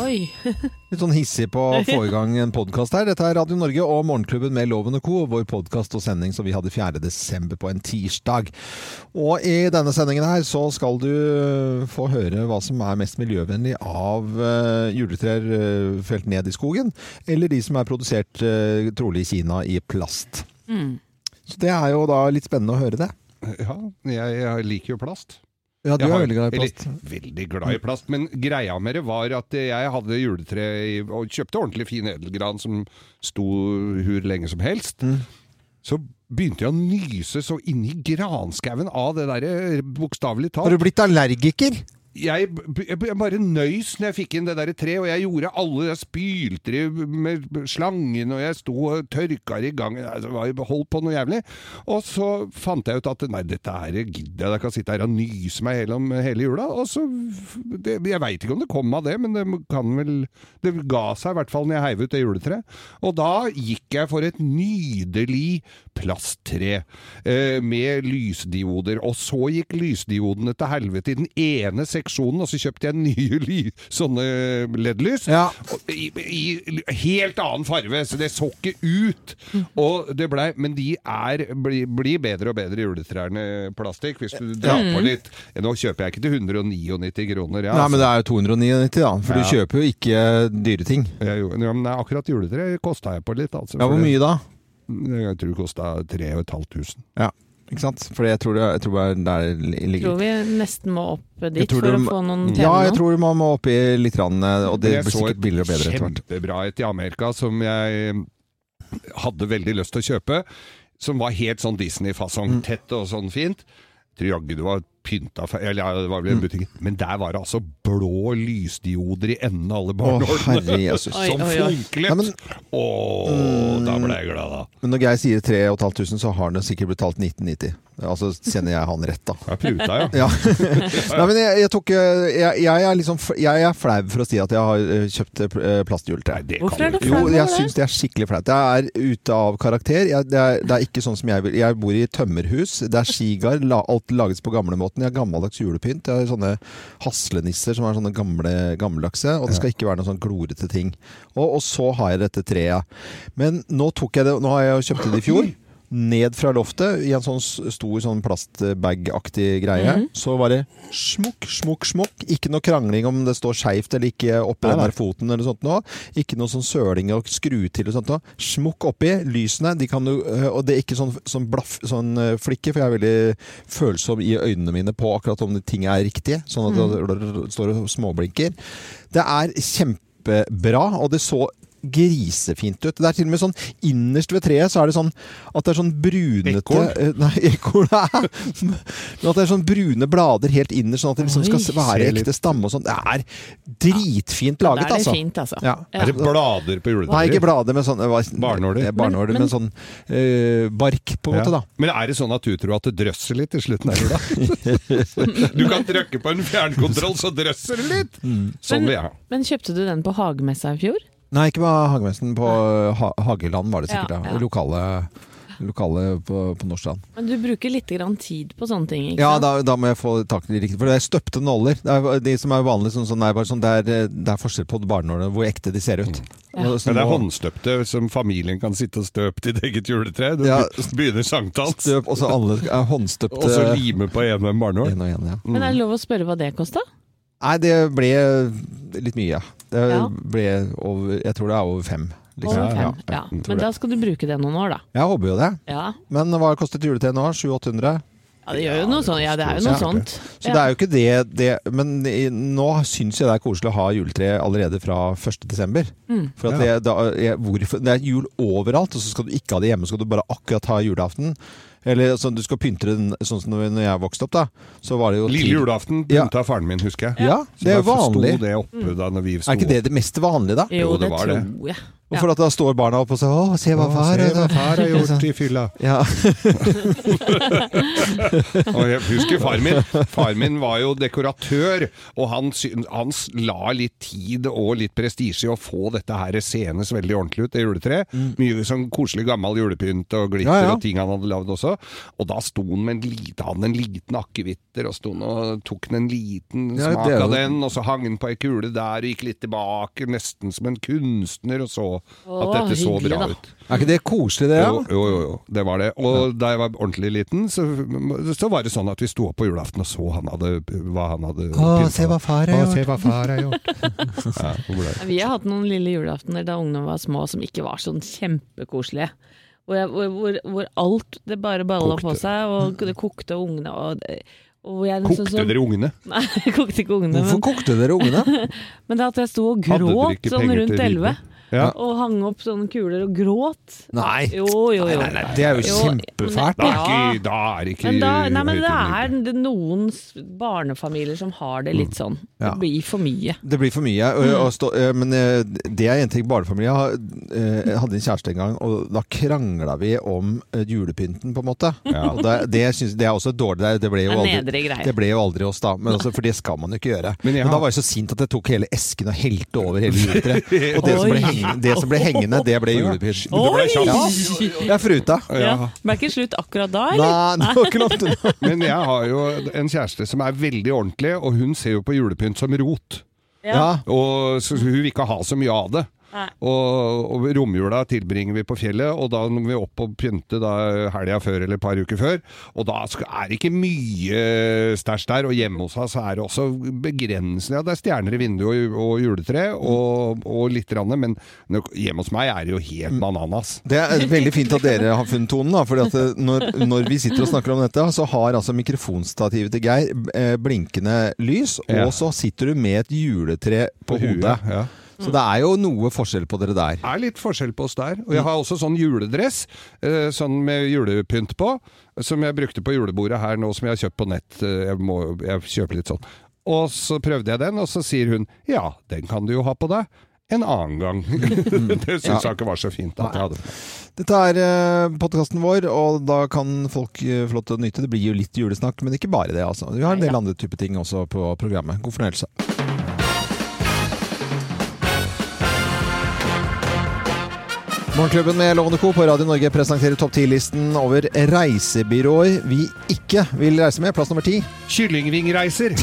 Oi. Litt sånn hissig på å få i gang en podkast her. Dette er Radio Norge og Morgenklubben med Loven og Co. Vår podkast og sending som vi hadde 4. desember på en tirsdag. Og i denne sendingen her så skal du få høre hva som er mest miljøvennlig av uh, juletrær uh, felt ned i skogen, eller de som er produsert uh, trolig i Kina i plast. Mm. Så det er jo da litt spennende å høre det. Ja, jeg liker jo plast. Ja, du Jeg er veldig glad i plast. Eller, veldig glad i plast, men greia med det var at jeg hadde juletre og kjøpte ordentlig fin edelgran som sto hur lenge som helst. Mm. Så begynte jeg å nyse så inni granskauen av det derre bokstavelig Har du blitt allergiker? Jeg, jeg, bare nøys når jeg fikk inn det der treet, og jeg gjorde alle Jeg spylte det med slangen, og jeg sto og tørka det i gang. Altså, holdt på noe jævlig. Og så fant jeg ut at nei, dette her gidder jeg, jeg kan sitte her og nyse meg gjennom hele jula. Og så det, Jeg veit ikke om det kom av det, men det kan vel Det ga seg i hvert fall når jeg heiv ut det juletreet. Og da gikk jeg for et nydelig plasttre eh, med lysdioder. Og så gikk lysdiodene til helvete i den ene seksjonen, og så kjøpte jeg nye sånne LED-lys. Ja. I, I helt annen farve, så det så ikke ut. Og det ble, Men de er blir bli bedre og bedre juletrærne plastikk, hvis du drar på litt. Nå kjøper jeg ikke til 199 kroner. Ja, Nei, men altså. det er jo 299, da. For Ja. du kjøper jo ikke dyre ting. Ja, men akkurat juletre kosta jeg på litt. Altså, Ja, hvor mye da? Jeg tror det kosta 3500. Ja, ikke sant? For jeg tror, det, jeg tror bare der ligger Tror vi nesten må opp Jeg dit for du å få noen Ja, jeg tror man må opp i litt, rann, og det Jeg blir så sikkert billigere og bedre etter hvert. kjempebra et i Amerika som jeg hadde veldig lyst til å kjøpe. Som var helt sånn Disney-fasong, Mm. tett og sånn fint. Tror jaggu det var pynta Eller ja, det var Mm. vel en butikk. Men der var det altså blå lysdioder i enden av alle barnehårene. herre Jesus. Oi, Som funklet! Ja, men- Mm. Å, da ble jeg glad, da. Men når Geir sier 3500, så har han sikkert betalt 1990. Altså kjenner jeg han rett, da. Jeg pruta, ja. Ja. Nei, men jeg, jeg, tok, eh, jeg, jeg, er liksom, jeg er flau for å si at jeg har eh, kjøpt eh, plastjuletre. Hvorfor er du flau? Jo, jeg syns det er skikkelig flaut. Jeg er ute av karakter. Jeg, det, er, det er ikke sånn som jeg vil. Jeg bor i tømmerhus. Det er skigard. La, alt lages på gamlemåten. Jeg har gammeldags julepynt. Jeg har sånne haslenisser som er sånne gamle, gammeldagse. Og det skal ikke være noen sånn glorete ting. Og, og så har jeg dette treet. Men nå tok jeg det Nå har jeg jo kjøpt det i fjor. Ned fra loftet i en sånn stor sånn plastbag-aktig greie. Mhm. Så var det smukk, smukk, smukk. Ikke noe krangling om det står skeivt eller ikke oppi den der foten eller sånt noe. Ikke noe sånn søling og skru til og sånt noe. Smukk oppi. Lysene, de kan du øh, Og det er ikke sånn, sånn blaff, sånn øh, flikke, for jeg er veldig følsom i øynene mine på akkurat om ting er riktige. Sånn at det står og småblinker. Det er kjempebra, og det så grisefint ut. Det er til og med sånn innerst ved treet så er det sånn at det er sånn brunete Ekorn? Nei, ekorn er Men at det er sånn brune blader helt innerst, sånn at det liksom skal være ekte stamme og sånn. Det er dritfint laget er det altså. fint, altså. Ja. Er det blader på juletreet? Nei, ikke blader, men sånn Barnåler? eh, Barnåler, Men- men, sånn øh, bark, på en måte, da. Men er det sånn at du tror at det drøsser litt i slutten av jula? du kan trykke på en fjernkontroll, så drøsser det litt! Sånn vil jeg ha. Men kjøpte du den på hagemessa i fjor? Nei, ikke på Hagemessen. På ha Hageland var det sikkert. Ja, Ja, ja. Lokale, lokale på, på Nordstrand. Men du bruker litt grann tid på sånne ting, ikke Ja, sant? da, da må jeg få tak i de riktige. For det er støpte nåler. Det er, de som er vanlige, sånn, sånn, er bare sånn, det, er, det er forskjell på barnålene, hvor ekte de ser ut. Ja. Og så Men det er håndstøpte som familien kan sitte og støpe til eget juletre. Du Ja. begynner sankthans, Støp, og så alle er håndstøpte. og så lime på ene barnål. En og en, ja. Men er det lov å spørre hva det kosta? Nei, det ble litt mye. Det Ja. ble over Jeg tror det er over fem. liksom. Over fem? Ja, Ja. Men da skal du bruke det noen år, da. Jeg håper jo det. Ja, Men hva kostet juletreet nå? 700-800? ja det gjør jo noe sånt. Ja, det er jo noe sånt. Så det er jo ikke det, det Men nå syns jeg det er koselig å ha juletre allerede fra 1.12. Mm. For at det, da, jeg, hvorfor, det er jul overalt, og så skal du ikke ha det hjemme. Så skal du bare akkurat ha julaften. Eller sånn, du skal pynte den sånn som når jeg vokste opp, da. Så var det jo Lille julaften julaften Ja. faren min, husker jeg. Ja, Så det er jo vanlig. sto det oppe da når vi sto Er ikke det det mest vanlige, da? Jo, Jo, det det var det. tror jeg. Og for at da står barna opp og sier 'Å, se hva far Se hva har far har gjort i fylla. Ja. Og jeg husker far min. Far min var jo dekoratør, og han, han la litt tid og litt prestisje i å få dette her senes veldig ordentlig ut, det juletreet. Mye sånn koselig gammel julepynt og glitter Mm. Ja, ja. og ting han hadde lagd også. Og da sto han med en han en liten akevitter, og sto han og tok han en liten Ja, smak av den, og så hang han på ei kule der og gikk litt tilbake, nesten som en kunstner, og så Å, at dette så hyggelig, bra da. ut. Er ikke det koselig, det? Jo, Ja? jo, jo, jo, det var det. Og da jeg var ordentlig liten, så, så var det sånn at vi sto opp på julaften og så han hadde, hva han hadde Å, se hva far har Å, se gjort. hva far har gjort. ja, hvor ble det? Vi har hatt noen lille julaftener da ungene var små som ikke var sånn kjempekoselige. Hvor, jeg, hvor, hvor, hvor alt det bare balla på Kokte. seg, og det kokte og ungene og, det- og hvor jeg liksom Kokte sånn- dere ungene? Nei, jeg kokte ikke ungene. Hvorfor Men, kokte dere ungene? men det at jeg sto og Hadde dere gråt ikke sånn penger rundt elleve. Ja. Og hang opp sånne kuler og gråt. Nei. Jo, jo, jo. Det er jo Jo, kjempefælt. Da Ja. da er ikke Men, da, nei, men det er det noen barnefamilier som har det litt sånn. Ja. Det blir for mye. Det blir for mye. Og, og stå, eh, men eh, det er en ting barnefamilie. Har, eh, jeg hadde en kjæreste en gang, og da krangla vi om julepynten, på en måte. Ja. Og det, det, synes, det er også dårlig. Det, det ble jo aldri, det ble jo aldri oss, da. Men også, for det skal man jo ikke gjøre. Men Men, da var jeg så sint at jeg tok hele esken og helte over hele juletreet. Og det som, ble Oi. Hengende, det som ble hengende, det ble julepynt. Det Oi! kjapt. Jeg fruta. Ja. Ja. Ble ikke slutt akkurat da, eller? Nei, det var ikke langt. Men jeg har jo en kjæreste som er veldig ordentlig, og hun ser jo på julepynt som rot. Ja. Og så hun vil ikke ha så mye av det. Og, og romjula tilbringer vi på fjellet, og da må vi opp og pynte da helga før eller et par uker før. Og da er det ikke mye stæsj der, og hjemme hos oss er det også begrensende. Ja, det er stjerner i vinduet og, og juletre, og, og litt, rann, men hjemme hos meg er det jo helt bananas. Det er veldig fint at dere har funnet tonen. Da, For eh, når, når vi sitter og snakker om dette, så har altså mikrofonstativet til Geir eh, blinkende lys, Ja. og så sitter du med et juletre på, hodet. Ja. Så det er jo noe forskjell på dere der. Det er litt forskjell på oss der. Og jeg har også sånn juledress, eh, sånn med julepynt på, som jeg brukte på julebordet her nå, som jeg har kjøpt på nett. Eh, Jeg, må, jeg kjøper litt sånn. Og så prøvde jeg den, og så sier hun ja, den kan du jo ha på deg. En annen gang. det syns jeg ikke var så fint at jeg hadde. Dette er eh, podkasten vår, og da kan folk få lov til å nyte. Det blir jo litt julesnakk, men ikke bare det. altså. Vi har en del andre typer ting også på programmet. God fornøyelse. Morgenklubben med Lovende Co. på Radio Norge presenterer topp 10-listen over reisebyråer vi ikke vil reise med. Plass nummer ti. Kyllingvingreiser.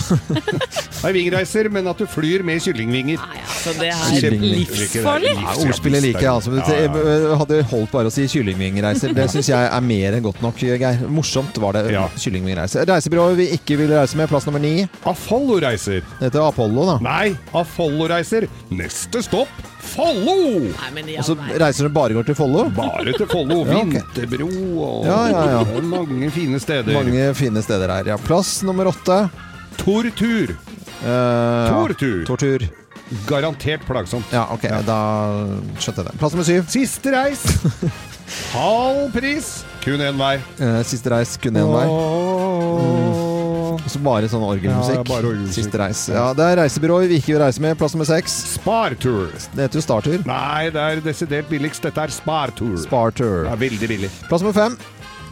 Er vingreiser, men at du flyr med kyllingvinger. Nei, altså, det er livsfarlig. Ja, ordspillet liker jeg. Altså. Men Ja, ja. det hadde holdt bare å si kyllingvingreiser. Det syns jeg er mer enn godt nok, Geir. Morsomt var det. Ja. Kyllingvingreiser. Reisebyrået vi ikke vil reise med. Plass nummer ni. Apollo-reiser. Det heter Apollo, da. Nei, Apollo-reiser. Neste stopp Follo! Og så reiser du bare går til Follo. Bare til Follo. Vinterbro og Ja, ja, ja. Mange fine steder. Mange fine steder her. Ja. Plass nummer åtte. Tortur. Eh, ja. Tortur. Tortur. Garantert plagsomt. Ja, ok. Da skjønte jeg det. Plass nummer syv. Siste reis. Halv pris. Kun én vei. Uh, siste reis, kun én vei. Og så bare sånn orgelmusikk. Ja, bare orgelmusikk. Siste reis. Ja, det er reisebyrået vi ikke vil reise med. Plass nummer seks. Spartur. Det heter jo Startur. Nei, det er desidert billigst. Dette er Spartur. Spartur. Det er veldig billig. Plass nummer fem.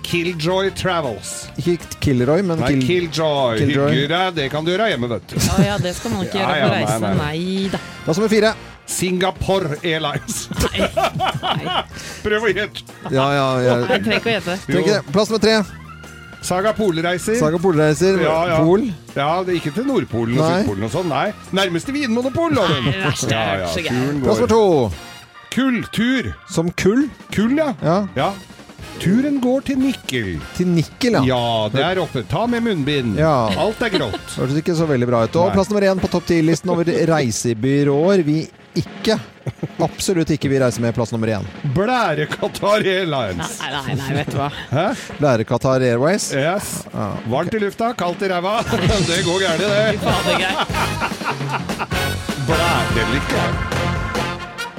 Killjoy Travels. Ikke Killroy men Nei, Kill... Killjoy. Killjoy. Hygge deg, det kan du gjøre hjemme, vet du. Ja, ja, det skal man ikke gjøre ja, på nei, nei. Nei da. Plass nummer fire. Singapore Airlines. Nei, nei. Prøv å gjette. Ja, ja, ja. jeg trenger ikke å gjette. Plass nummer tre. Saga Polreiser. Saga Polreiser. Ja, ja. Pol. Ja, det er ikke til Nordpolen og. Sydpolen og sånn, nei. Nærmeste vinmonopol, loven. Er Plass nummer går. to. Kulltur. Som kull. Kull, ja. Ja. ja. Turen går til Nikkel. Til nikkel, ja. Ja, det er oppe. Ta med munnbind. Ja. Alt er grått. Hørtes ikke så veldig bra ut. Og plass nummer én på topp ti-listen over reisebyråer vi ikke, absolutt ikke vil reise med. Plass nummer én. Blære Qatar Airlines. Nei, nei, nei, vet du hva. Hæ? Lære Qatar Airways. Yes. Varmt i lufta, kaldt i ræva. Det går gærent, det. Blærelykke.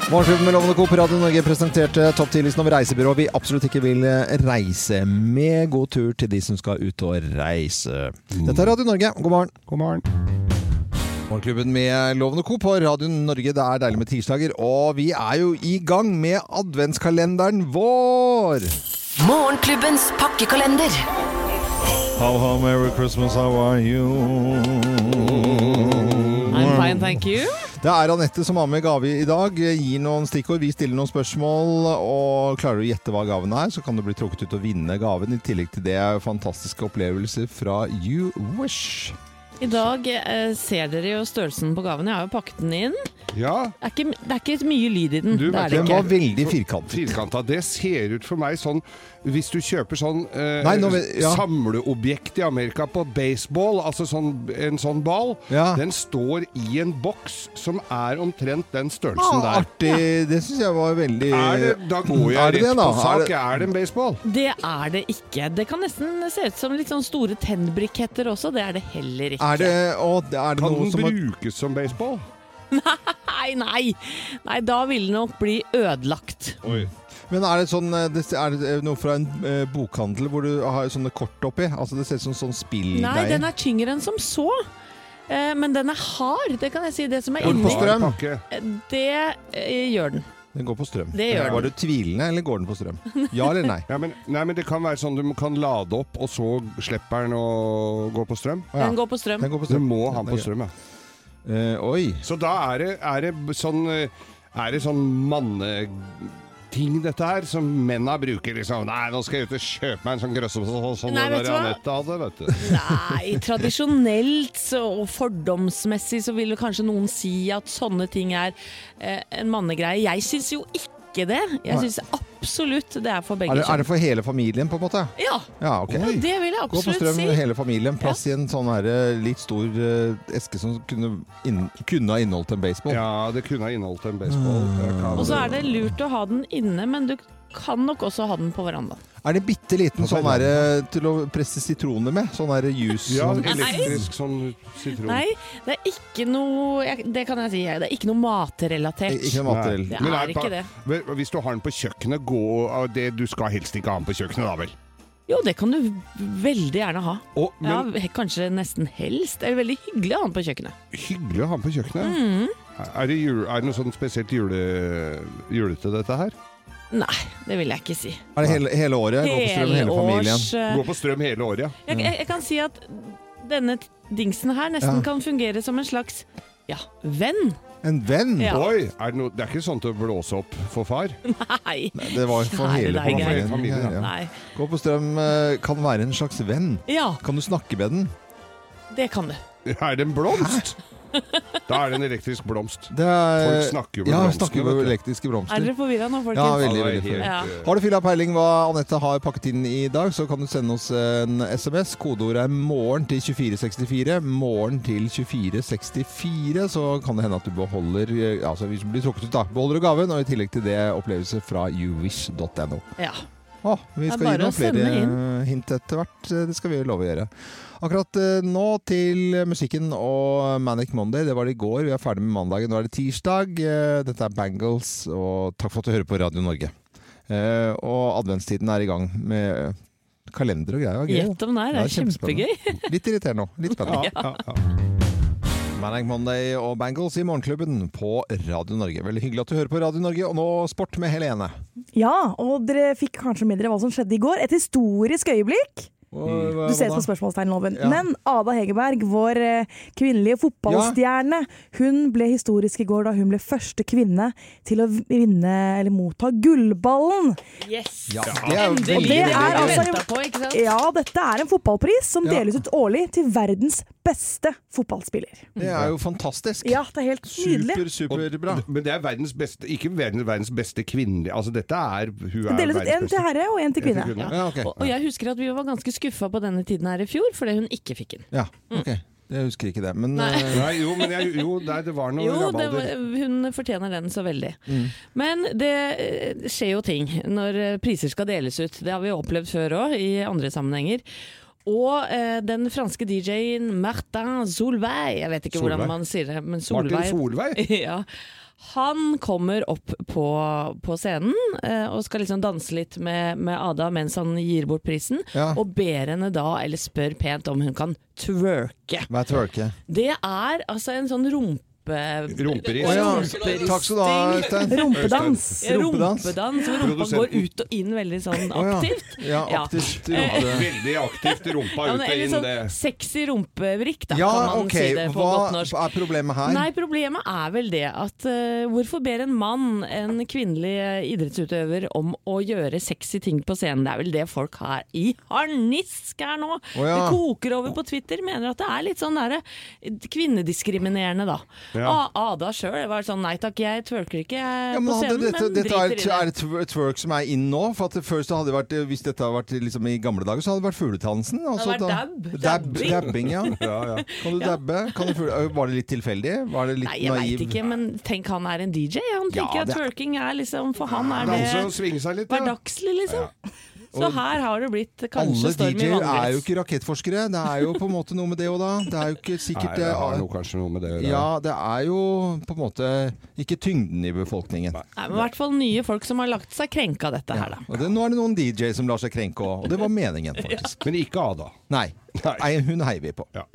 Morgenklubben med Lovende Coop Radio Norge presenterte topp 10-listen over reisebyrå vi absolutt ikke vil eh, reise med. God tur til de som skal ut og reise. Dette er Radio Norge. God morgen. God morgen. Morgenklubben med Lovende Co. på Radio Norge. Det er deilig med tirsdager, og vi er jo i gang med adventskalenderen vår! Morgenklubbens pakkekalender. How, how, Merry Christmas, how are you? I'm fine, thank you. Det er Anette som har med gave i dag. Gir noen stikkord, vi stiller noen spørsmål, og klarer du å gjette hva gaven er, så kan du bli trukket ut og vinne gaven. I tillegg til det fantastiske opplevelser fra You Wish. I dag eh, ser dere jo størrelsen på gaven. Jeg har jo pakket den inn. Ja, Det er ikke, det er ikke mye lyd i den. Du, det er det Den ikke. var veldig firkantet. firkanta. Det ser ut for meg sånn Hvis du kjøper sånn eh, Nei, nå ja. samleobjekt i Amerika på baseball, altså sånn, en sånn ball, Ja. den står i en boks som er omtrent den Ah, størrelsen der. artig. Det syns jeg var veldig Er det, da går Er jeg det rett det, da? på sak. Er det- Er det en baseball? Det er det ikke. Det kan nesten se ut som litt sånn store tennbriketter også. Det er det heller ikke. Er det, og er det Kan noe den som har brukes som baseball? Nei, nei! Nei, da vil den nok bli ødelagt. Oi. Men er det sånn eh, Er det noe fra en eh, bokhandel hvor du har sånne kort oppi? Altså Det ser ut som sånn spillgreie. Nei, den er tyngre enn som så. Eh, men den er hard, det kan jeg si. Det som er Går inni, det eh, gjør den. Den går på strøm. Det gjør Var du tvilende, eller går den på strøm? Ja eller nei? Ja, men, nei, men det kan være sånn du kan lade opp, og så slipper den å gå på strøm. Ja. Den går på strøm. Den går på strøm. Du må ha den på strøm, ja. Eh, oi. Så da er det, er det sånn eh, Er det sånn manneting, dette her, som menna bruker, liksom? Nei, nå skal jeg ut og kjøpe meg en sånn grøsse sånn som Nei, vet du hva? Anette hadde, vet du. Nei, tradisjonelt så- og fordomsmessig så vil kanskje noen si at sånne ting er eh, en mannegreie. Jeg syns jo ikke det. Jeg syns absolutt det er for begge Er det, er det for hele familien, på en måte? Ja, Ja, okay. ja, det vil jeg absolutt si. Gå på strøm, si. hele familien. Plass i en sånn her, eh, litt stor uh, eske som kunne, inn, kunne ha inneholdt en baseball. Ja, det kunne ha inneholdt en baseball. Mm. Og så er det lurt å ha den inne, men du kan nok også ha den på verandaen. Er det bitte liten sånn her, eh, til å presse sitroner med? Sånn der juice? Ja, elektrisk sånn sitron. Nei, det er ikke noe jeg, Det kan jeg si, det er ikke noe matrelatert. Ikke noe matrelatert. Det Men er ikke det. Men Hvis du har den på kjøkkenet, gå av det Du skal helst ikke ha den på kjøkkenet, da vel? Jo, det kan du veldig gjerne ha. Å, men Ja, kanskje nesten helst. Det er veldig hyggelig å ha den på kjøkkenet. hyggelig å ha den på kjøkkenet. Mm. Er, det jul, er det noe sånn spesielt jule, julete, dette her? Nei, det vil jeg ikke si. Er det hele, hele året? Gå på strøm hele familien? Eh, Gå på strøm hele året, ja. jeg, jeg, jeg kan si at denne dingsen her nesten Ja. kan fungere som en slags ja, venn. En venn? Ja. Oi, er det, no, det er ikke sånn til å blåse opp for far? Nei. Nei, Det var for Kjære hele deg, familien. Familien, ja. Gå på strøm eh, kan være en slags venn. Ja, Kan du snakke med den? det kan du. Er det en blomst? Da er det en elektrisk blomst. Det er, Folk snakker jo med ja, blomstene, snakker med elektriske blomster. Er dere forvirra nå, folkens? Ja, veldig, veldig helt, Ja. eh, Har du fylla peiling hva Anette har pakket inn i dag, så kan du sende oss en SMS. Kodeordet er 'morgen' til 2464. Morgen til 2464. Så kan det hende at du beholder eh, Altså hvis du blir trukket ut, da. Beholder du gaven, og i tillegg til det opplevelse fra youwish.no. Ja. Å, vi skal gi bare noen flere hint etter hvert. Det skal vi love å gjøre. Akkurat eh, nå til musikken og Manic Monday. Det var det i går. Vi er ferdig med mandagen. Nå er det tirsdag. Eh, Dette er Bangles, og takk for at du hører på Radio Norge. Eh, Og adventstiden er i gang med kalender og greier. Gjett om det er. Det er kjempegøy. Litt irriterende òg. Litt spennende. Ja, ja, ja. Manic Monday og Bangles i Morgenklubben på Radio Norge. Veldig hyggelig at du hører på Radio Norge. Og nå sport med Helene. Ja, og dere fikk kanskje med dere hva som skjedde i går. Et historisk øyeblikk. Du ser på spørsmålstegnloven. Ja. Men Ada Hegerberg, vår eh, kvinnelige fotballstjerne, hun ble historisk i går da hun ble første kvinne til å vinne eller motta gullballen. Yes! Ja, det er veldig, det Det er vi altså-? Ja, dette er en fotballpris som deles ut årlig til verdens beste fotballspiller. Det er jo fantastisk. Ja, det er helt nydelig. Super, superbra. Men det er verdens beste Ikke verdens, verdens beste kvinnelige Altså, dette er Hun er Det deles ut en til herre og en til kvinne. kvinne. Ja, ok. Og, og jeg husker at vi var ganske skuffa på denne tiden her i fjor, fordi hun ikke fikk den. Ja, ok. Jeg husker ikke det, men Nei. eh, Nei, jo, men jeg, jo, nei, det var noe Jo, var- hun fortjener den så veldig. Men det eh, skjer jo ting når eh, priser skal deles ut. Det har vi opplevd før òg, i andre sammenhenger. Og eh, den franske DJ-en Martin Solveig, jeg vet ikke Solveig? hvordan man sier det, men Solveig Martin Solveig? ja. Han kommer opp på, på scenen eh, og skal liksom danse litt med, med Ada mens han gir bort prisen, Ja. og ber henne da, eller spør pent om hun kan twerke. Hva er twerke? Det er altså en sånn rumpe... Rumperis. Oh, ja. Takk skal du ha, Øystein. Rumpedans. Rumpedans. Rumpedans, hvor rumpa går ut og inn veldig sånn aktivt. Oh. Ja, Ja. aktivt Ja, rumpe. veldig aktivt rumpa Ja, ut og inn. sånn Det. sexy rumpevrikk, da, Ja, kan man ok. si det på Hva godt norsk. er problemet her? Nei, problemet er vel det at uh, hvorfor ber en mann en kvinnelig eh, idrettsutøver om å gjøre sexy ting på scenen? Det er vel det folk har i harnisk her nå. Oh, ja. Det koker over på Twitter. Mener at det er litt sånn derre kvinnediskriminerende, da. Ja. Ada sjøl var sånn nei takk, jeg twerker ikke Ja, på men hadde scenen, dette, men dette er, i det. er det twerk som er inn nå? For at det så hadde det vært, Hvis dette hadde vært liksom i gamle dager, så hadde det vært fugledansen. altså vært da- dab. Dab, Dabbing. dabbing, ja. Ja, ja. Kan du dabbe? Kan du, var det litt tilfeldig? Var det litt Nei, jeg naiv? veit ikke, men tenk han er en DJ. Han tenker at twerking er liksom For han er det, det ja. hverdagslig, liksom. Så her har det blitt kanskje Alle storm i DJ-er er jo ikke rakettforskere. Det er jo på en måte noe med det òg, da. Det er jo ikke Nei, sikkert det har noe, kanskje noe med det å gjøre. Ja, det er jo på en måte ikke tyngden i befolkningen. Nei, men i hvert fall nye folk som har lagt seg krenka av dette her, da. Og det, nå er det noen DJ som lar seg krenke òg, og det var meningen, faktisk. Men ikke Ada. Nei. Nei. Nei, hun heier vi på. Ja.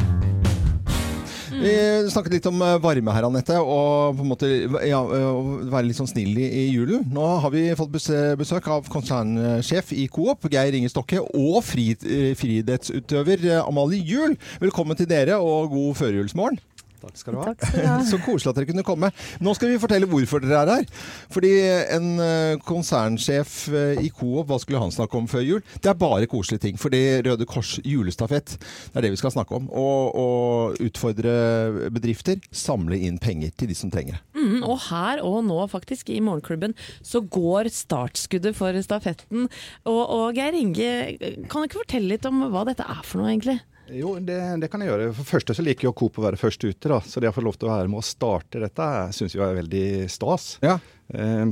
Vi snakket litt om eh, varme her, Anette, og på en måte ja, å være litt sånn snill i, i julen. Nå har vi fått besøk av konsernsjef i Coop, Geir Inge Stokke, og fri, eh, friidrettsutøver eh, Amalie Juel. Velkommen til dere, og god førjulsmorgen. Takk skal du ha. Skal du ha. Så koselig at dere kunne komme. Nå skal vi fortelle hvorfor dere er her. Fordi en eh, konsernsjef eh, i Coop, hva skulle han snakke om før jul? Det er bare koselige ting. Fordi Røde Kors julestafett, det er det vi skal snakke om. Og, og utfordre bedrifter, samle inn penger til de som trenger det. Mm, og her og nå, faktisk, i Morgenklubben, så går startskuddet for stafetten. Og, og Geir Inge, kan du ikke fortelle litt om hva dette er for noe, egentlig? Jo, det, det kan jeg gjøre. For første så liker jo Coop å være først ute, da. Så det å få lov til å være med å starte dette, syns jeg er veldig stas. Ja. Eh,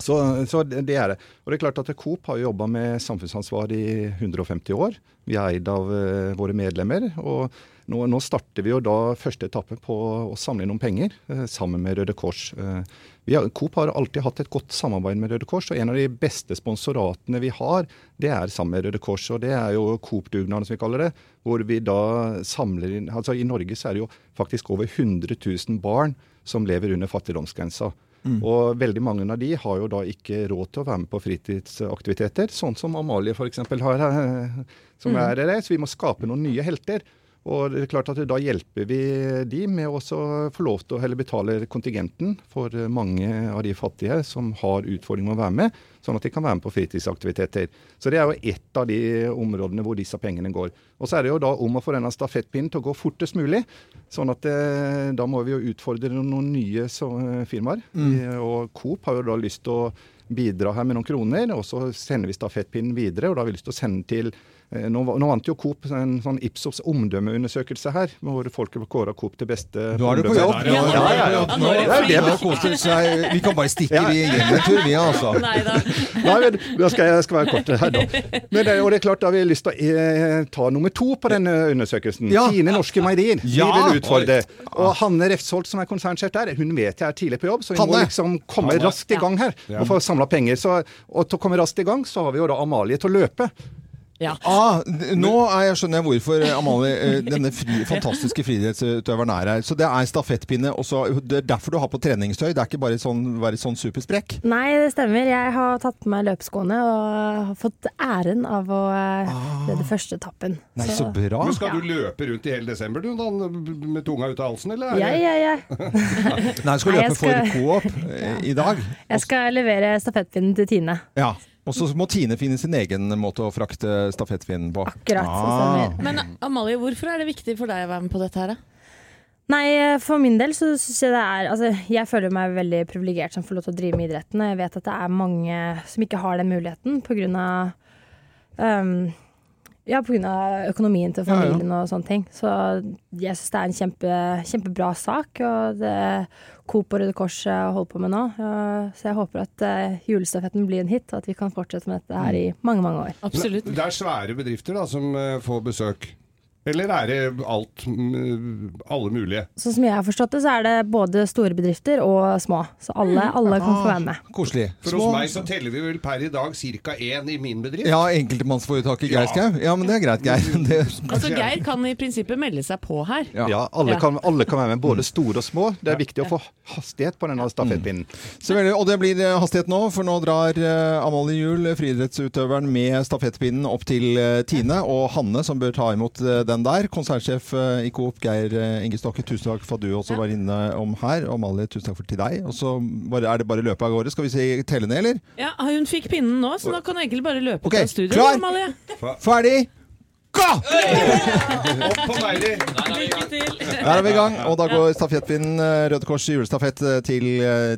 så, så det er det. Og det er klart at Coop har jo jobba med samfunnsansvar i 150 år. Vi er eid av eh, våre medlemmer. og nå, nå starter vi jo da første etappe på å samle inn noen penger eh, sammen med Røde Kors. Eh, har, Coop har alltid hatt et godt samarbeid med Røde Kors, og en av de beste sponsoratene vi har, det er sammen med Røde Kors. og Det er jo Coop-dugnaden, som vi kaller det. Hvor vi da samler inn altså I Norge så er det jo faktisk over 100 000 barn som lever under fattigdomsgrensa. Og veldig mange av de har jo da ikke råd til å være med på fritidsaktiviteter, sånn som Amalie f.eks. har, eh, som er det. Så vi må skape noen nye helter. Og det er klart at Da hjelper vi de med å få lov til å heller betale kontingenten for mange av de fattige som har utfordringer med å være med, sånn at de kan være med på fritidsaktiviteter. Så Det er jo ett av de områdene hvor disse pengene går. Og Så er det jo da om å få denne stafettpinnen til å gå fortest mulig. sånn at det, Da må vi jo utfordre noen nye så, firmaer. Mm. Og Coop har jo da lyst til å bidra her med noen kroner, og så sender vi stafettpinnen videre. og da har vi lyst til å sende til eh, Nå, nå vant jo Coop en sånn Ipsos omdømmeundersøkelse her, hvor folk kåra Coop til beste Nå er du på jobb! Ja, ja, ja, ja. Nå er det er det fri. seg. Vi kan bare stikke vi hjem en tur, vi altså. Nei da. Nei, men da skal jeg, skal være kort her, da. Men det, og det er klart, da har vi lyst til å eh, ta nummer to på denne undersøkelsen. Ja. Fine norske meierier. Vi vil utfordre. Og Hanne Refsholt, som er konsernsjef der, hun vet jeg er tidlig på jobb, så vi må liksom komme Hanne. raskt i gang her og få samla penger. Så, og til å komme raskt i gang, så har vi jo da Amalie til å løpe. Ja. Ah, nå er jeg, skjønner jeg hvorfor eh, Amalie, eh, denne fri, fantastiske friidrettsutøveren er her. Så det er stafettpinne. Og så, det er derfor du har på treningstøy. Det er ikke bare sånn, være sånn supersprekk. Nei, det stemmer. Jeg har tatt på meg løpeskoene og har fått æren av å eh, redde første etappen. Nei, så bra. Men skal du løpe rundt i hele desember du, da, med tunga ut av halsen, eller? er Ja, ja, ja. Nei, du skal Nei, løpe jeg skal- for Coop i dag. Jeg skal levere stafettpinnen til Tine. Ja. Og så må Tine finne sin egen måte å frakte stafettpinnen på. Akkurat, Ah. Men Amalie, hvorfor er det viktig for deg å være med på dette her? da? Nei, for min del så syns jeg det er Altså, jeg føler meg veldig privilegert som får lov til å drive med idretten. Og jeg vet at det er mange som ikke har den muligheten på grunn av um, Ja, pga. økonomien til Ja, ja. familien og sånne ting. Så jeg syns det er en kjempe, kjempebra sak, og det Coop og Røde Kors eh, holder på med nå. Så jeg håper at eh, julestafetten blir en hit, og at vi kan fortsette med dette her i mange, mange år. Absolutt. Det er svære bedrifter da, som eh, får besøk. Eller er det alt, mm, alle mulige? Sånn som jeg har forstått det, så er det både store bedrifter og små. Så alle, alle kan få være med. Koselig. For hos meg så teller vi vel per i dag ca. én i min bedrift. Ja, enkeltmannsforetaket Geir Ja. Skau. Ja, men det er greit, Geir. Det, Altså, Geir kan i prinsippet melde seg på her. Ja. Ja, alle, Ja. Kan, alle kan være med, både store og små. Det er viktig å få hastighet på denne stafettpinnen. Mm. og det blir eh, hastighet nå, for nå drar uh, Amalie Juel, friidrettsutøveren, med stafettpinnen opp til uh, Tine og Hanne, som bør ta imot eh, den der. Konsernsjef eh, i Coop, Geir eh, Inge Stokke, tusen takk for at du også var inne om her. Og Mali, tusen takk for til deg. Og så er det bare løpet av gårde. Skal vi si telle ned, eller? Ja, Hun fikk pinnen nå, så nå kan hun egentlig bare løpe okay, av studio. klar? Amalie. Ferdig! Gå! Opp på Meirer! Lykke til! Der er vi i gang, og da går stafettpinnen eh, Røde Kors julestafett til,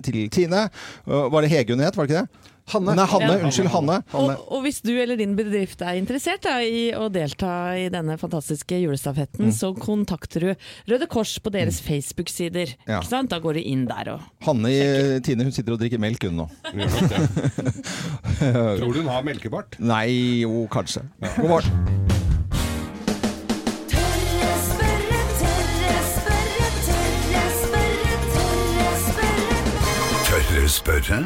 til Tine. Var det Hege hun het, var det ikke det? Hanne. Nei, Hanne. Ja. Unnskyld, Hanne. Og, og hvis du eller din bedrift er interessert da, i å delta i denne fantastiske julestafetten, så kontakter du Røde Kors på deres Facebook-sider. Ja. Da går du inn der og Hanne i Tine hun sitter og drikker melk, hun nå. Tror du hun har melkebart? Nei, jo, kanskje. God morgen. Tørre spørre, tørre spørre, tørre spørre,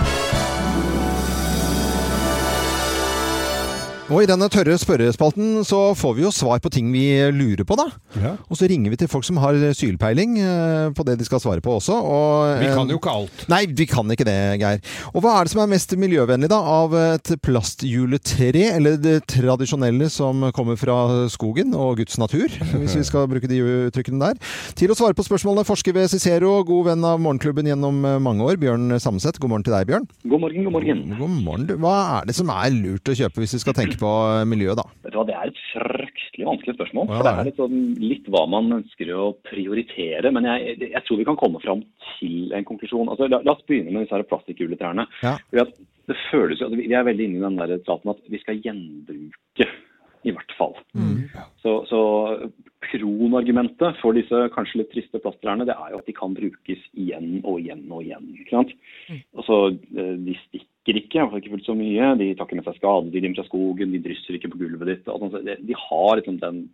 Og i denne tørre spørrespalten så får vi jo svar på ting vi lurer på, da. Ja. Og så ringer vi til folk som har sylpeiling eh, på det de skal svare på også. Og, Vi eh, kan jo ikke alt. Nei, vi kan ikke det, Geir. Og hva er det som er mest miljøvennlig, da? Av et plastjuletre, eller det tradisjonelle som kommer fra skogen og Guds natur, hvis vi skal bruke de uttrykkene der. Til å svare på spørsmålene forsker ved Cicero, god venn av Morgenklubben gjennom eh, mange år, Bjørn Samset. God morgen til deg, Bjørn. God morgen, god morgen. God morgen. Hva er det som er lurt å kjøpe hvis vi skal tenke på eh, miljøet, da? Vet du hva, Det er et fryktelig vanskelig spørsmål. Ja, for det Det er litt, sånn, litt hva man ønsker å prioritere. Men jeg, jeg tror vi kan komme fram til en konklusjon. Altså, la, la oss begynne med disse plastikkjuletrærne. Ja. Det føles jo, altså, Vi er veldig inne i den der praten at vi skal gjenbruke, i hvert fall. Så, så kronargumentet for disse kanskje litt triste plastrærne, det er jo at de kan brukes igjen og igjen og igjen. ikke sant? Og så eh, De stikker ikke, hvert ikke fullt så mye. De tar ikke med seg skadedyr inn fra skogen, de drysser ikke på gulvet ditt. Altså, så de, de har liksom den,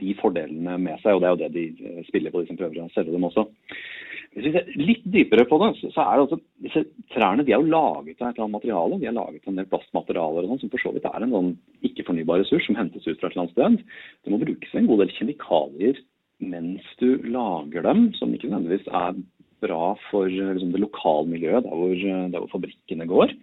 de fordelene med seg, og det er jo det de eh, spiller på, de som prøver å selge dem også. Hvis vi ser litt dypere på det, så er det altså, disse trærne de er jo laget av et eller annet materiale. De er laget av en del plastmaterialer og sånn, som for så vidt er en sånn ikke-fornybar ressurs som hentes ut fra et eller annet sted. Det må brukes en god del kjemikalier mens du lager dem, som ikke nødvendigvis er bra for eh, liksom, det lokalmiljøet der hvor, eh, der hvor fabrikkene går.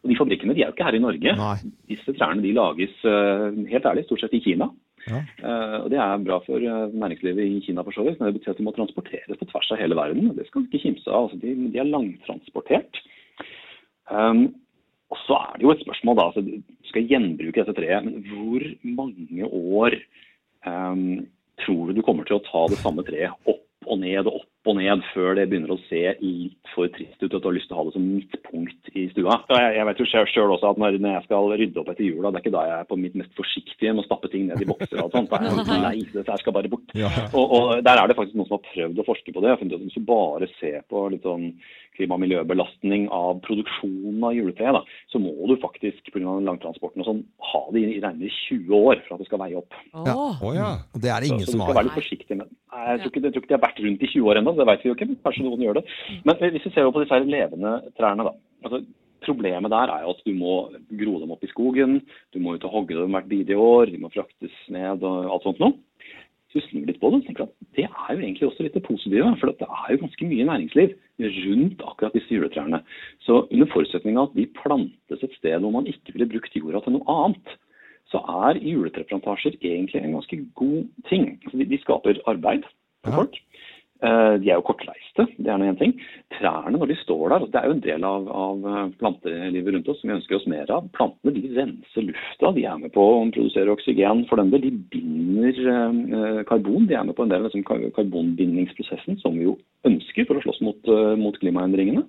Og de fabrikkene de er jo ikke her i Norge. Nei. Disse trærne de lages helt ærlig stort sett i Kina. Ja. Eh, og Det er bra for eh, næringslivet i Kina, for så vidt, men det betyr at de må transporteres på tvers av hele verden. og Det skal ikke kimse av. Altså, de, de er langtransportert. Um, og så er det jo et spørsmål, da. altså Du skal gjenbruke dette treet, men hvor mange år um, tror du du kommer til å ta det samme treet opp og ned og opp og ned før det begynner å se litt for trist ut, at du har lyst til å ha det som midtpunkt i stua. Jeg, jeg vet jo selv også at når, når jeg skal rydde opp etter jula, det er ikke da jeg er på mitt mest forsiktige med å stappe ting ned i bokser og sånt. Det er lei. Dette her skal bare bort. Ja. Og, og der er det faktisk noen som har prøvd å forske på det. Jeg har funnet ut at Hvis du bare ser på litt sånn klima- og miljøbelastning av produksjonen av juletre, da, så må du faktisk pga. langtransporten og sånn, ha det i nærmere 20 år for at det skal veie opp. Ja. Oh, ja. Det er det Så, ingen så du som skal har. være litt forsiktig med det. Jeg tror ikke, jeg tror ikke de har vært rundt i 20 år ennå, det vet vi jo ikke. men Kanskje noen gjør det. Men hvis vi ser på disse her levende trærne, da. Altså, problemet der er jo at du må gro dem opp i skogen, du må ut og hogge dem hvert bidige år, de må fraktes ned og alt sånt noe. Så du snur litt på det, og tenker at det er jo egentlig også litt det positive. For det er jo ganske mye næringsliv rundt akkurat disse juletrærne. Så under forutsetning av at de plantes et sted hvor man ikke ville brukt jorda til noe annet, så er juletreplantasjer egentlig en ganske god ting. Altså, de, de skaper arbeid for folk. Eh, De er jo kortreiste, det er nå én ting. Trærne når de står der, det er jo en del av, av eh, plantelivet rundt oss som vi ønsker oss mer av. Plantene de renser lufta, de er med på å produsere oksygen for den del. De binder eh, karbon, de er med på en del av liksom, karbonbindingsprosessen som vi jo ønsker for å slåss mot, eh, mot klimaendringene.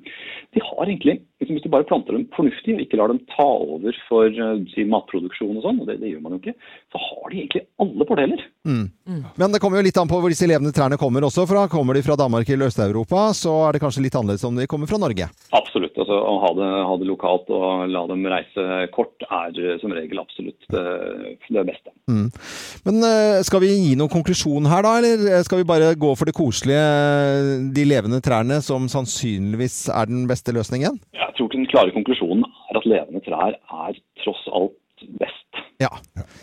de har egentlig, liksom, Hvis du bare planter dem fornuftig og ikke lar dem ta over for eh, si, matproduksjon og sånn, og det, det gjør man jo ikke, så har de egentlig alle fordeler. Mm. Men det kommer jo litt an på hvor disse levende trærne kommer også fra. Kommer de fra Danmark eller Øst-Europa, så er det kanskje litt annerledes om de kommer fra Norge. Absolutt. altså Å ha det, ha det lokalt og la dem reise kort er eh, som regel absolutt det, det beste. Mm. Men eh, skal vi gi noen konklusjon her da, eller skal vi bare gå for det koselige, de levende trærne, som sannsynligvis er den beste løsningen? Jeg tror den klare konklusjonen er at levende trær er tross alt best. Ja.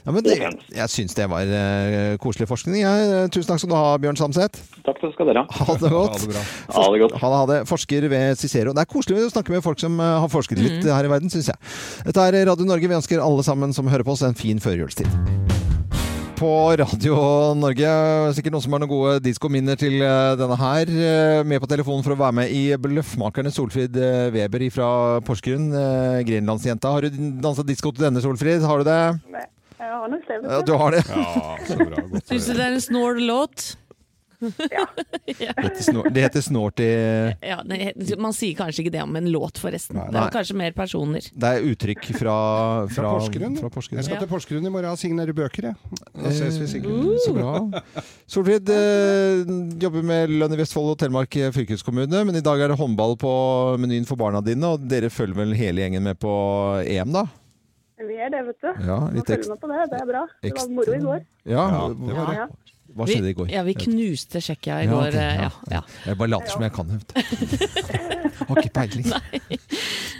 ja men det, jeg syns det var uh, koselig forskning. Ja, tusen takk skal du ha, Bjørn Samset. Takk skal dere ha. Ha det godt. Ha det bra. Ha det godt. Ha det, ha det. Forsker ved Cicero. Det er koselig å snakke med folk som eh, har forsket litt her i verden, syns jeg. Dette er Radio Norge. Vi ønsker alle sammen som hører på oss, en fin førjulstid. På Radio Norge, sikkert noen som har noen gode diskominner til eh, denne her. Eh, Med på telefonen for å være med i Bløffmakerne, Solfrid eh, Weber fra Porsgrunn. Grenlandsjenta. Har du dansa disko til denne, Solfrid? Har du det? Jeg har nok det. Ja, du har det? Ja, så bra. Syns du det er en snål låt? Det heter, snor, det heter Snorty Ja, det, man sier kanskje ikke det om en låt, forresten. Det Nei. er kanskje mer personer. Det er uttrykk fra, fra, Fra Porsgrunn. Fra Porsgrunn. Jeg skal til Porsgrunn i morgen og signere bøker, jeg. Da ses vi sikkert. Uh. Så bra. Solfrid eh, jobber med lønn i Vestfold og Telemark fylkeskommune, men i dag er det håndball på menyen for barna dine, og dere følger vel hele gjengen med på EM, da? Vi er det, vet du. Ja, litt ekstra. med på det. Det er bra. Det var moro i går. Ja, det var Ja. Hva skjedde i går? Ja, vi knuste Tsjekkia i Ja, går. ok, eh, ja. Ja, ja. Jeg bare later som jeg kan det. Har ikke peiling.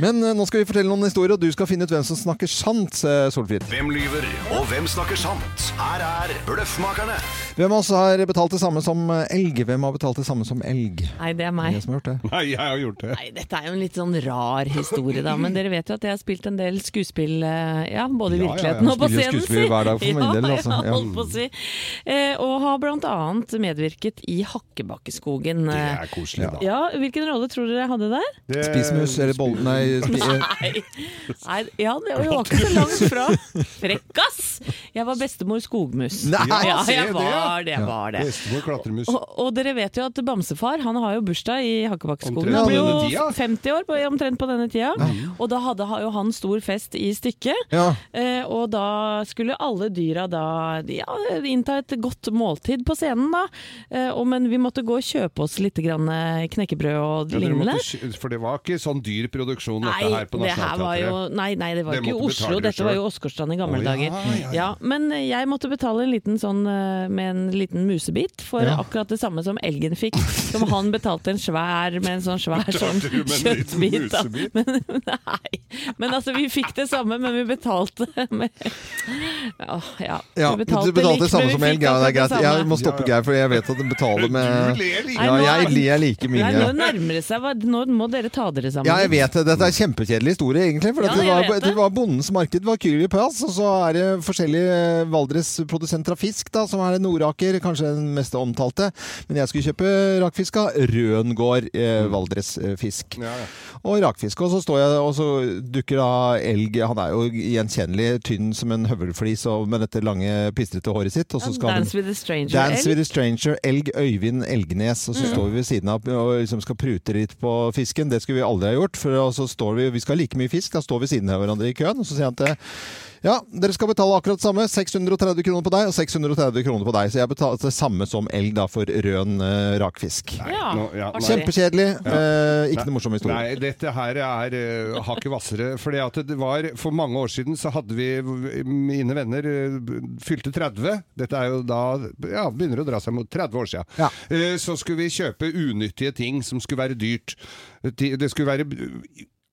Men uh, nå skal vi fortelle noen historier, og du skal finne ut hvem som snakker sant, uh, Solfrid. Hvem lyver, og hvem snakker sant? Her er Bløffmakerne. Hvem av oss har betalt det samme som eh, elg? Hvem har betalt det samme som elg? Nei, det er meg. Det har det? Nei, jeg har gjort det. Nei, dette er jo en litt sånn rar historie, da. Men dere vet jo at jeg har spilt en del skuespill, ja, både i Ja, ja, ja. virkeligheten og på Spiller jo scenen. skuespill si. hver dag for min del, altså. Ja, Ja. holdt på å si. Eh, og har annet medvirket i Hakkebakkeskogen. Det er koselig, da. Ja, hvilken rolle tror dere jeg hadde der? Det- Spismus eller bolle... Nei, spi, Nei, Nei ja, det var ikke så langt fra. Frekkas! Jeg var bestemor Skogmus. Nei, ja, se jeg det, ja. var det. var det. Bestemor klatremus. Og, og dere vet jo at Bamsefar han har jo bursdag i Hakkebakkeskogen. Han blir jo tida. 50 år, på, omtrent på denne tida. Og da hadde jo han stor fest i stykket. ja. Eh, og da skulle alle dyra da ja, innta et godt måltid på scenen, da. Eh, og, men vi måtte gå og kjøpe oss litt grann eh, knekkebrød og Ja, lignende. for det var ikke sånn dyr produksjon dette her på det her var jo, Nationaltheatret? nei, nei, det var det ikke Oslo, det dette var jo. Åsgårdstrand i gamle oh, ja, dager. ja, ja. Ja, men jeg måtte betale en liten sånn eh, med en liten musebit for Ja. akkurat det samme som elgen fikk. Som han betalte en svær med en sånn svær sånn Betalte kjøttbit. da. Men, nei, men altså vi fikk det samme, men vi betalte med Ja, ja. Vi du betalte det likt, samme men vi som elg. Ja, det er greit. Jeg må stoppe Geir, for jeg vet at den betaler med Du ler like Ja, jeg ler like Nei, nå mye. nærmer det seg. hva- Nå må dere ta dere sammen. Ja, jeg vet det. Dette er en kjempekjedelig historie, egentlig. For Ja, det, jeg var, vet det. det var bondens marked, var Pass, og så er det forskjellige eh, Valdres-produsenter av fisk, da, som er Nordaker, kanskje den mest omtalte. Men jeg skulle kjøpe rakfisk av Røngård eh, Valdres-fisk. Ja, ja. Og rakfisk. Og så står jeg, og så dukker da elg Han er jo gjenkjennelig tynn som en høvelflis og med dette lange, pistrete håret sitt. Og så skal han Dance with a stranger. Dance with a Stranger, Elg Øyvind Elgnes. Og så står vi ved siden av og liksom skal prute litt på fisken. Det skulle vi aldri ha gjort. For så står vi, vi skal ha like mye fisk, da står vi siden av hverandre i køen. Og så sier han til ja, dere skal betale akkurat det samme. 630 kroner på deg og 630 kroner på deg. Så jeg betalte det samme som elg da for røn uh, rakfisk. Ja, ja, Kjempekjedelig. Ja. Uh, ikke Nei. noe morsom historie. Nei, dette her er uh, hakket hvassere. Fordi det var, For mange år siden så hadde vi Mine venner fylte 30. Dette er jo da Ja, begynner å dra seg mot 30 år siden. Ja. Eh, så skulle vi kjøpe unyttige ting som skulle være dyrt. Det skulle være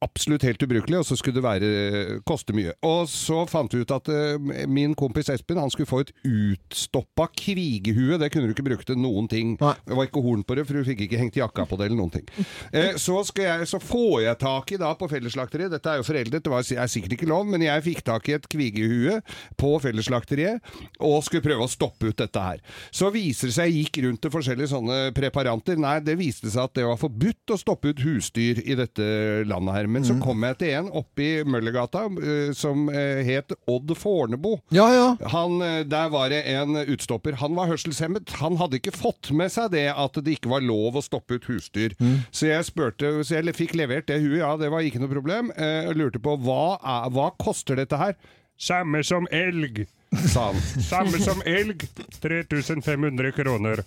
absolutt helt ubrukelig, og så skulle det være, koste mye. Og så fant vi ut at uh, min kompis Espen han skulle få et utstoppa kvigehue. Det kunne du ikke bruke til noen ting. Nei. Det var ikke horn på det, for du fikk ikke hengt jakka på det eller noen ting. Uh, så, jeg, så får jeg tak i da på Fellesslakteriet, dette er jo foreldet, det var, er sikkert ikke lov, men jeg fikk tak i et kvigehue på Fellesslakteriet og skulle prøve å stoppe ut dette her. Så viser det seg, jeg gikk rundt til forskjellige sånne preparanter, nei, det viste seg at det var forbudt å stoppe ut husdyr i dette landet her der. Men så kom jeg til en oppe i Møllergata eh, som eh, het Odd Fornebo. Ja, ja. Han, eh, der var det en utstopper. Han var hørselshemmet. Han hadde ikke fått med seg det at det ikke var lov å stoppe ut husdyr. Så jeg spurte, så jeg fikk levert det huet, ja, det var ikke noe problem. Og lurte på hva, hva koster dette her? Samme som elg, sa han. Samme som elg. 3500 kroner.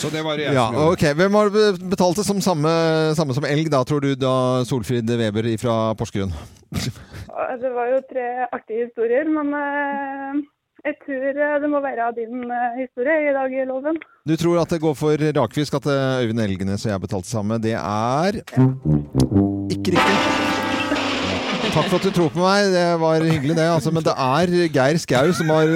Så det var det jeg Ja, som gjorde. ok. Hvem har betalt det som samme, samme som elg, da, tror du, da Solfrid Weber fra Porsgrunn? Det var jo tre artige historier, men eh, jeg tror eh, det må være din eh, historie i dag i loven. Du tror at det går for rakfisk at Øyvind Elgenes og jeg betalte samme. Det er ikke riktig. Takk for at du tror på meg, det var hyggelig det. Altså, men det er Geir Skau som har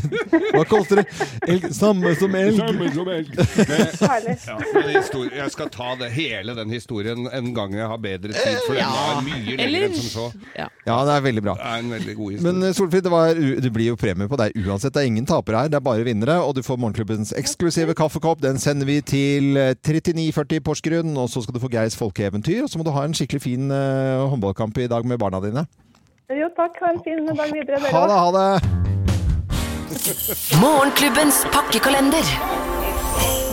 Hva koster det? Elg, samme som elg. Samme som elg. Men, Ja, historie, jeg skal ta det, hele den historien en gang jeg har bedre tid, for den var mye lenger enn som så. Ja. Ja, det er veldig bra. Det er en veldig god historie. Men eh, Solfrid, det, var, det blir jo premie på deg uansett. Det er ingen tapere her, det er bare vinnere. Og du får Morgenklubbens eksklusive kaffekopp. Den sender vi til eh, 3940 Porsgrunn. Og så skal du få Geirs folkeeventyr. Og så må du ha en skikkelig fin eh, håndballkamp i dag med barna dine. Jo takk, ha en fin dag videre dere Ha det, ha det! Morgenklubbens pakkekalender.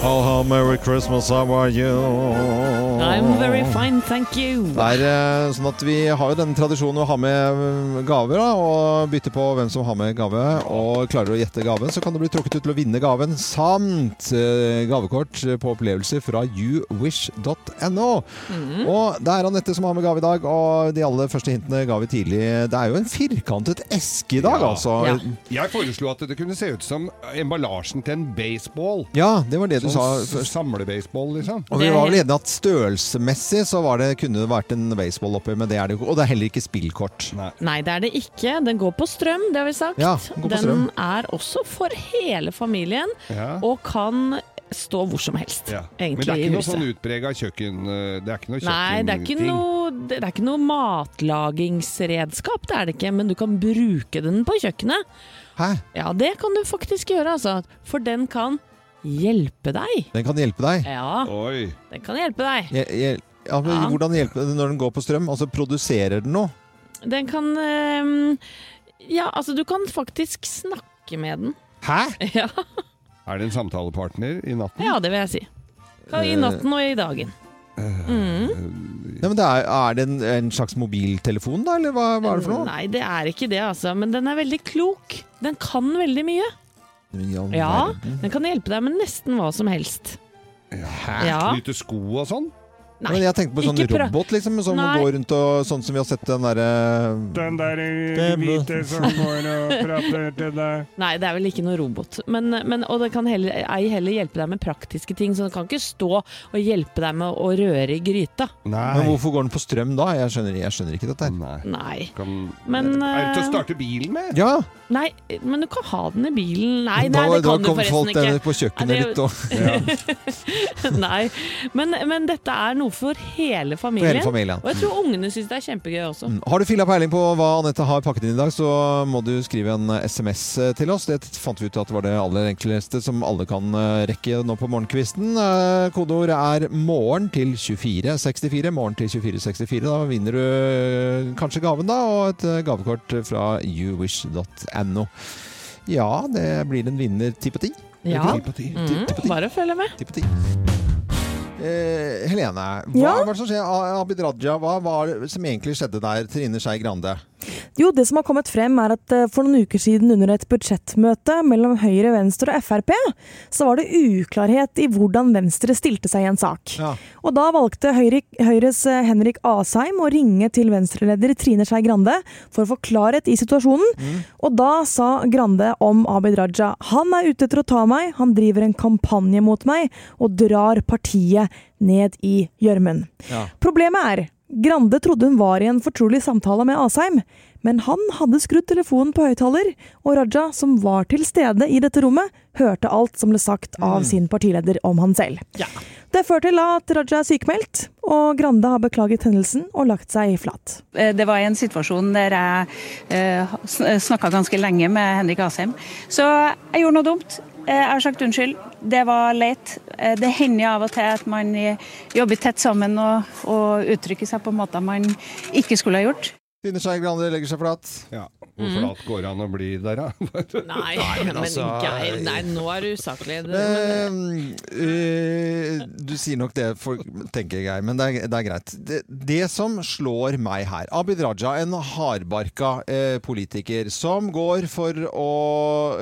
Oh, oh, Merry Christmas, how are you? I'm very fine, thank you. Det er eh, sånn at Vi har jo denne tradisjonen å ha med eh, gaver da, og bytte på hvem som har med gave. Og Klarer du å gjette gaven, så kan du bli trukket ut til å vinne gaven samt eh, gavekort på opplevelser fra youwish.no. Og Det er Anette som har med gave i dag, og de aller første hintene ga vi tidlig. Det er jo en firkantet eske i dag, Ja. altså. Ja. Jeg foreslo at det kunne se ut som emballasjen til en baseball. Ja, det var det du sa Sånn først. samlebaseball, liksom. Og vi var vel enige at størrelsesmessig så var det, kunne det vært en baseball oppi, men det er det jo ikke. Og det er heller ikke spillkort. Nei. Nei, det er det ikke. Den går på strøm, det har vi sagt. Ja, den går på strøm. den er også for hele familien, Ja. og kan stå hvor som helst, Ja. Men det er ikke noe sånn utprega kjøkken... eh, Det er ikke noe Nei, det er ikke noe, det er ikke noe matlagingsredskap, det er det ikke, men du kan bruke den på kjøkkenet. Hæ? Ja, det kan du faktisk gjøre, altså. For den kan hjelpe deg. Den kan hjelpe deg. Ja, Oi. den kan hjelpe deg. Hjel- hjel- Ja, men Ja. Hvordan hjelper det når den går på strøm? Altså Produserer den noe? Den kan ehm, Ja, altså, du kan faktisk snakke med den. Hæ? Ja, Er det en samtalepartner i natten? ja det vil jeg si. I natten og i dagen. Mm. Nei, men det er, er det en, en slags mobiltelefon, da? Eller hva, hva er det for noe? Nei, det er ikke det, altså. Men den er veldig klok. Den kan veldig mye. Ja, verden. den kan hjelpe deg med nesten hva som helst. Ja. Knyte sko og sånn? Nei, Men jeg tenkte på sånn ikke prøv. robot, liksom, som Nei. går rundt og sånn som vi har sett den derre Den der Hvem- hvite som går og prater til deg Nei, det er vel ikke noe robot. Men, men, og det kan heller, ei heller hjelpe deg med praktiske ting. Så den kan ikke stå og hjelpe deg med å røre i gryta. Nei. Men hvorfor går den på strøm da? Jeg skjønner, jeg skjønner ikke dette her. Nei. Nei. Kan... Men, er det til å eh, starte bilen med? Ja! Nei, men du kan ha den i bilen. Nei, da, nei det da kan du kom forresten folk der ikke. på kjøkkenet Nei, det er ditt og Nei, men, men dette er noe for hele For familien. hele familien. Og jeg tror ungene syns det er kjempegøy også. Mm. Har du filla peiling på hva Anette har pakket inn i dag, så må du skrive en eh, SMS til oss. Det fant vi ut at var det aller enkleste som alle kan eh, rekke nå på morgenkvisten. Eh, Kodeord er 'morgen' til 2464. Morgen til 2464. Da vinner du eh, kanskje gaven, da, og et eh, gavekort fra youwish.no. Ja, det blir en vinner ti på ti. Ja. Mm, bare følg med. Ti på ti. Eh, Helene, hva Ja? hva er det som skjer? Abid Raja, hva var det som egentlig skjedde der? Trine Skei Grande? Jo, det som har kommet frem er at eh, for noen uker siden under et budsjettmøte mellom Høyre, Venstre og Frp, så var det uklarhet i hvordan Venstre stilte seg i en sak. Ja. Og da valgte Høyre, Høyres eh, Henrik Asheim å ringe til Venstre-leder Trine Skei Grande for å få klarhet i situasjonen. Og da sa Grande om Abid Raja han er ute etter å ta meg, han driver en kampanje mot meg og drar partiet ned i gjørmen. Ja. Problemet er Grande trodde hun var i en fortrolig samtale med Asheim, men han hadde skrudd telefonen på høyttaler, og Raja, som var til stede i dette rommet, hørte alt som ble sagt av sin partileder om han selv. Ja. Det fører til at Raja er sykemeldt, og Grande har beklaget hendelsen og lagt seg flat. Eh, Det var en situasjon der jeg eh, snakka ganske lenge med Henrik Asheim. Så jeg gjorde noe dumt. Eh, Jeg har sagt unnskyld. Det var leit. Eh, Det hender av og til at man eh, jobber tett sammen og, og uttrykker seg på måter man ikke skulle ha gjort. Trine Skei Grande legger seg flat. Ja. Hvor Mm. flat går det an å bli der, da? Nei, men men, altså- Geir, nei, nå er du usaklig. Det- Eh, uh, du sier nok det, for, tenker jeg, men det er, det er greit. Det, det som slår meg her Abid Raja, en hardbarka uh, politiker som går for å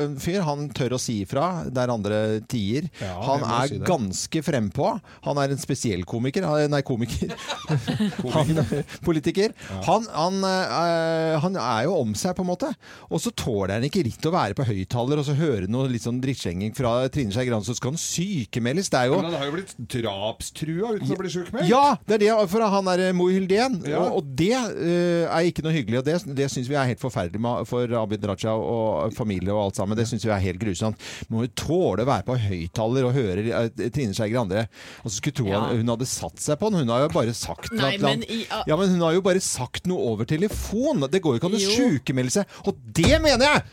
En fyr, han tør å si ifra der andre tier. Ja, han er si ganske frempå. Han er en spesiell komiker. Nei, komiker. han, politiker. Han, han, eh, han er jo om seg, på en måte. Og så tåler han ikke ritt å være på høyttaler og så høre noe litt sånn drittslenging fra Trine Skei Grande, så skal han sykemeldes. Det er jo Men han har jo blitt drapstrua uten å bli sjukmeldt. ja, det er det, for han er mohyldén. Ja. Og, og det eh, er ikke noe hyggelig. Og det, det syns vi er helt forferdelig med, for Abid Raja og familie og alt sammen. Det syns vi er helt grusomt. Må jo tåle å være på høyttaler og høre eh, Trine Skei Grande. Og så skulle tro Ja. han, hun hadde satt seg på den. Hun har jo bare sagt Nei, men i- ja, men hun har jo bare sagt noe over telefon. Det går jo ikke an å sjukemelde seg. Og det mener jeg!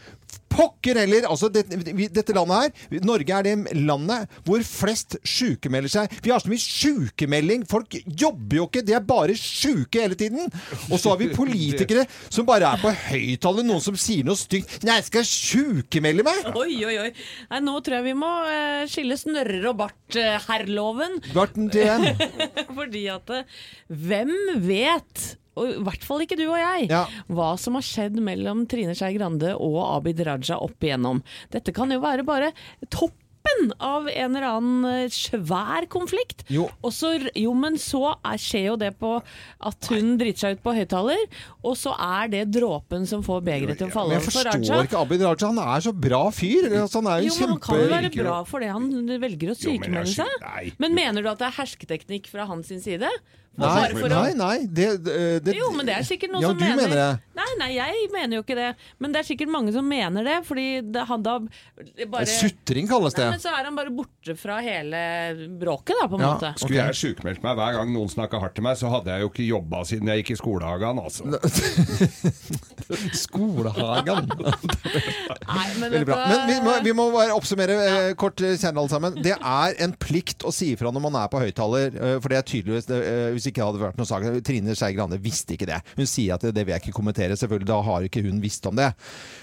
Pokker heller! Altså, det, vi, dette landet her, Norge er det landet hvor flest sykemelder seg. Vi har så mye sykemelding. Folk jobber jo ikke, de er bare syke hele tiden. Og så har vi politikere som bare er på høyttaler, noen som sier noe stygt. Nei, jeg skal sjukemelde meg! Oi, oi, oi. Nei, nå tror jeg vi må uh, skille snørrer og bart, eh. Barten til en. Fordi at eh, hvem vet og i hvert fall ikke du og jeg, hva som har skjedd mellom Trine Skei Grande og Abid Raja opp igjennom. Dette kan jo være bare toppen av en eller annen eh, svær konflikt. Jo. Og så, jo, men så er, skjer jo det på at hun driter seg ut på høyttaler, og så er det dråpen som får begeret til å falle Men jeg for forstår ikke Abid Raja. Han er så bra fyr. Altså, han er jo, Jo, men han kan jo være bra for det han velger å sykemelde seg. Men mener du at det er hersketeknikk fra hans side? Og Nei, for nei, nei. Det, det, Jo, men det er sikkert noen ja, som du mener det. Nei, nei, jeg mener jo ikke det. Men det er sikkert mange som mener det, fordi det, han da bare Sutring kalles det. Nei, men så er han bare borte fra hele bråket, da, på en måte. Skulle jeg sjukmeldt meg hver gang noen snakka hardt til meg, så hadde jeg jo ikke jobba siden jeg gikk i skolehagen, altså. Skolehagen. men Veldig bra. Men vi må, vi må bare oppsummere eh, kort kjære alle sammen. Det er en plikt å si ifra når man er på høyttaler, eh, for det er tydeligvis det, eh, Hvis ikke det hadde vært noen sak Trine Skei Grande visste ikke det. Hun sier at det, det vil jeg ikke kommentere. Selvfølgelig, da har ikke hun visst om det.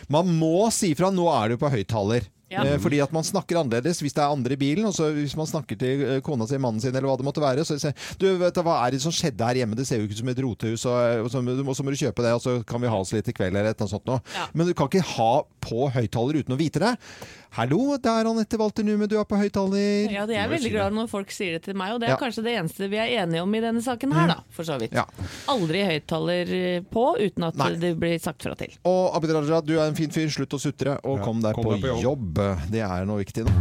Man må si ifra. Nå er du på høyttaler. Ja. Eh, Fordi at man snakker annerledes hvis det er andre i bilen. Og så hvis man snakker til eh, kona si, mannen sin eller hva det måtte være, så sier du, vet du, hva er det som skjedde her hjemme? Det ser jo ikke ut som et rotehus, og, og så, og så må du kjøpe det, og så kan vi ha oss litt i kveld eller et eller annet sånt noe. Men du kan ikke ha på høyttaler uten å vite det. Hallo, det er Anette Walter Nume, du er på høyttaler. Ja, det er veldig glad når folk sier det til meg, og det er Ja. kanskje det eneste vi er enige om i denne saken her, da, for så vidt. Ja. Aldri høyttaler på uten at Nei. det blir sagt fra til. Og Abid Raja, du er en fin fyr. Slutt å sutre, og Ja, kom deg på, på jobb. Det er noe viktig nå.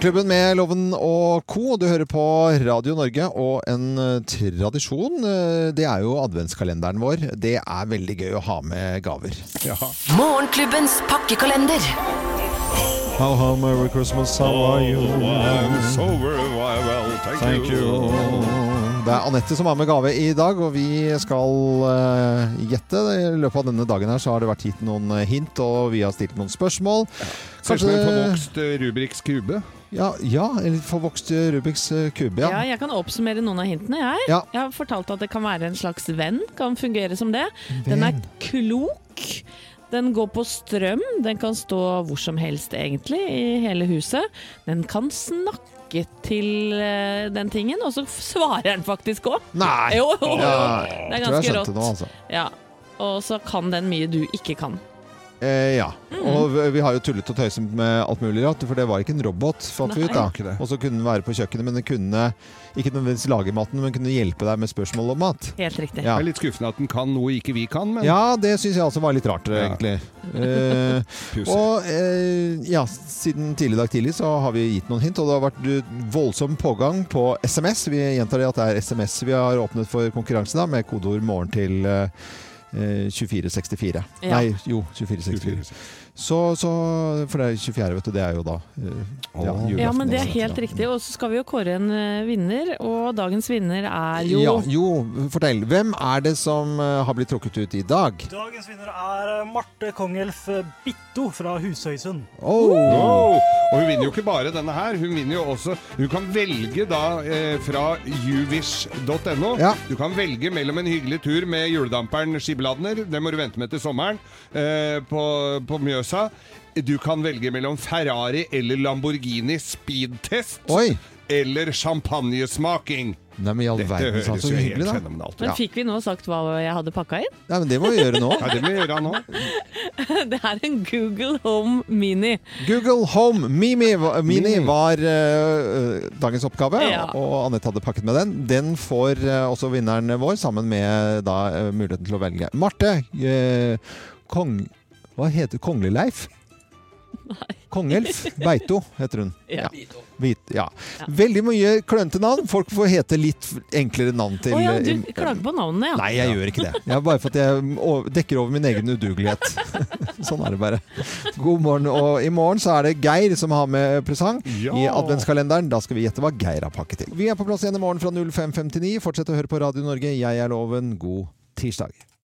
Klubben med Loven og co. Du hører på Radio Norge, og en eh, tradisjon, eh, det er jo adventskalenderen vår. Det er veldig gøy å ha med gaver. Morgenklubbens pakkekalender. How, how, Merry Christmas, how are you? so very well, thank, Thank you. Det er Anette som er med gave i dag, og vi skal uh, gjette. I løpet av denne dagen her så har det vært gitt noen eh, hint, og vi har stilt noen spørsmål. Som en forvokst eh, Rubriks kube. Ja, ja en forvokst Rubiks kube, Ja. ja. jeg kan oppsummere noen av hintene, jeg. Ja. Jeg har fortalt at det kan være en slags venn, kan fungere som det. Den er klok. Den går på strøm. Den kan stå hvor som helst, egentlig, i hele huset. Den kan snakke til eh, den tingen, og så svarer den faktisk òg. Nei! Jo, jo, jo. Ja, Det er ganske rått. altså. Ja. Og så kan den mye du ikke kan. Eh, ja. Mm. Og vi- har jo tullet og tøyset med alt mulig rart, for det var ikke en robot, fant vi ut da. Og så kunne den være på kjøkkenet, men den kunne ikke nødvendigvis lage maten, men kunne hjelpe deg med spørsmål om mat. Helt riktig. Ja. Det er litt skuffende at den kan noe ikke vi kan, men Ja, det syns jeg altså var litt rart, Ja. egentlig. Eh, og eh, ja, siden tidlig dag tidlig så har vi gitt noen hint, og det har vært eh, voldsom pågang på SMS. Vi gjentar det at det er SMS vi har åpnet for konkurransen, da, med kodeord 'morgen' til eh, 2464. Ja. Nei, jo, 2464. Så, så For det er 24., vet du. Det er jo da eh, ja, julaften. Ja, men det er også. helt riktig. Og så skal vi jo kåre en eh, vinner, og dagens vinner er jo Ja, jo, fortell. Hvem er det som eh, har blitt trukket ut i dag? Dagens vinner er Marte Kongelf Bitto fra Husøysund. Oh. Og hun vinner jo ikke bare denne her, hun vinner jo også Hun kan velge da eh, fra juvish.no. Du kan velge mellom en hyggelig tur med juledamperen Skibladner, det må du vente med til sommeren, eh, på, på Mjøsa. Du kan velge mellom Ferrari eller Lamborghini speedtest. Oi. Eller champagnesmaking. Nei, men i all Dette verden, høres så jo helt hyggelig, fenomenalt ut. Men fikk vi nå sagt hva jeg hadde pakka inn? Nei, men det må vi gjøre nå. Ja, det må vi gjøre nå. Det er en Google Home Mini. Google Home Mimi, Mini var uh, dagens oppgave, Ja. og Anette hadde pakket med den. Den får uh, også vinneren vår, sammen med da, uh, muligheten til å velge. Marte, uh, kong... Hva heter Kongelig-Leif? Nei. Kongelf Beito heter hun. Ja. Hvit, ja. Veldig mye klønete navn. Folk får hete litt enklere navn til ja, eh, du klager på navnene, ja. Nei, jeg gjør ikke det. Jeg er bare for at jeg dekker over min egen udugelighet. sånn er det bare. God morgen. Og i morgen så er det Geir som har med presang Ja. i adventskalenderen. Da skal vi gjette hva Geir har pakket til. Vi er på plass igjen i morgen fra 05.59. Fortsett å høre på Radio Norge. Jeg er Loven. God tirsdag.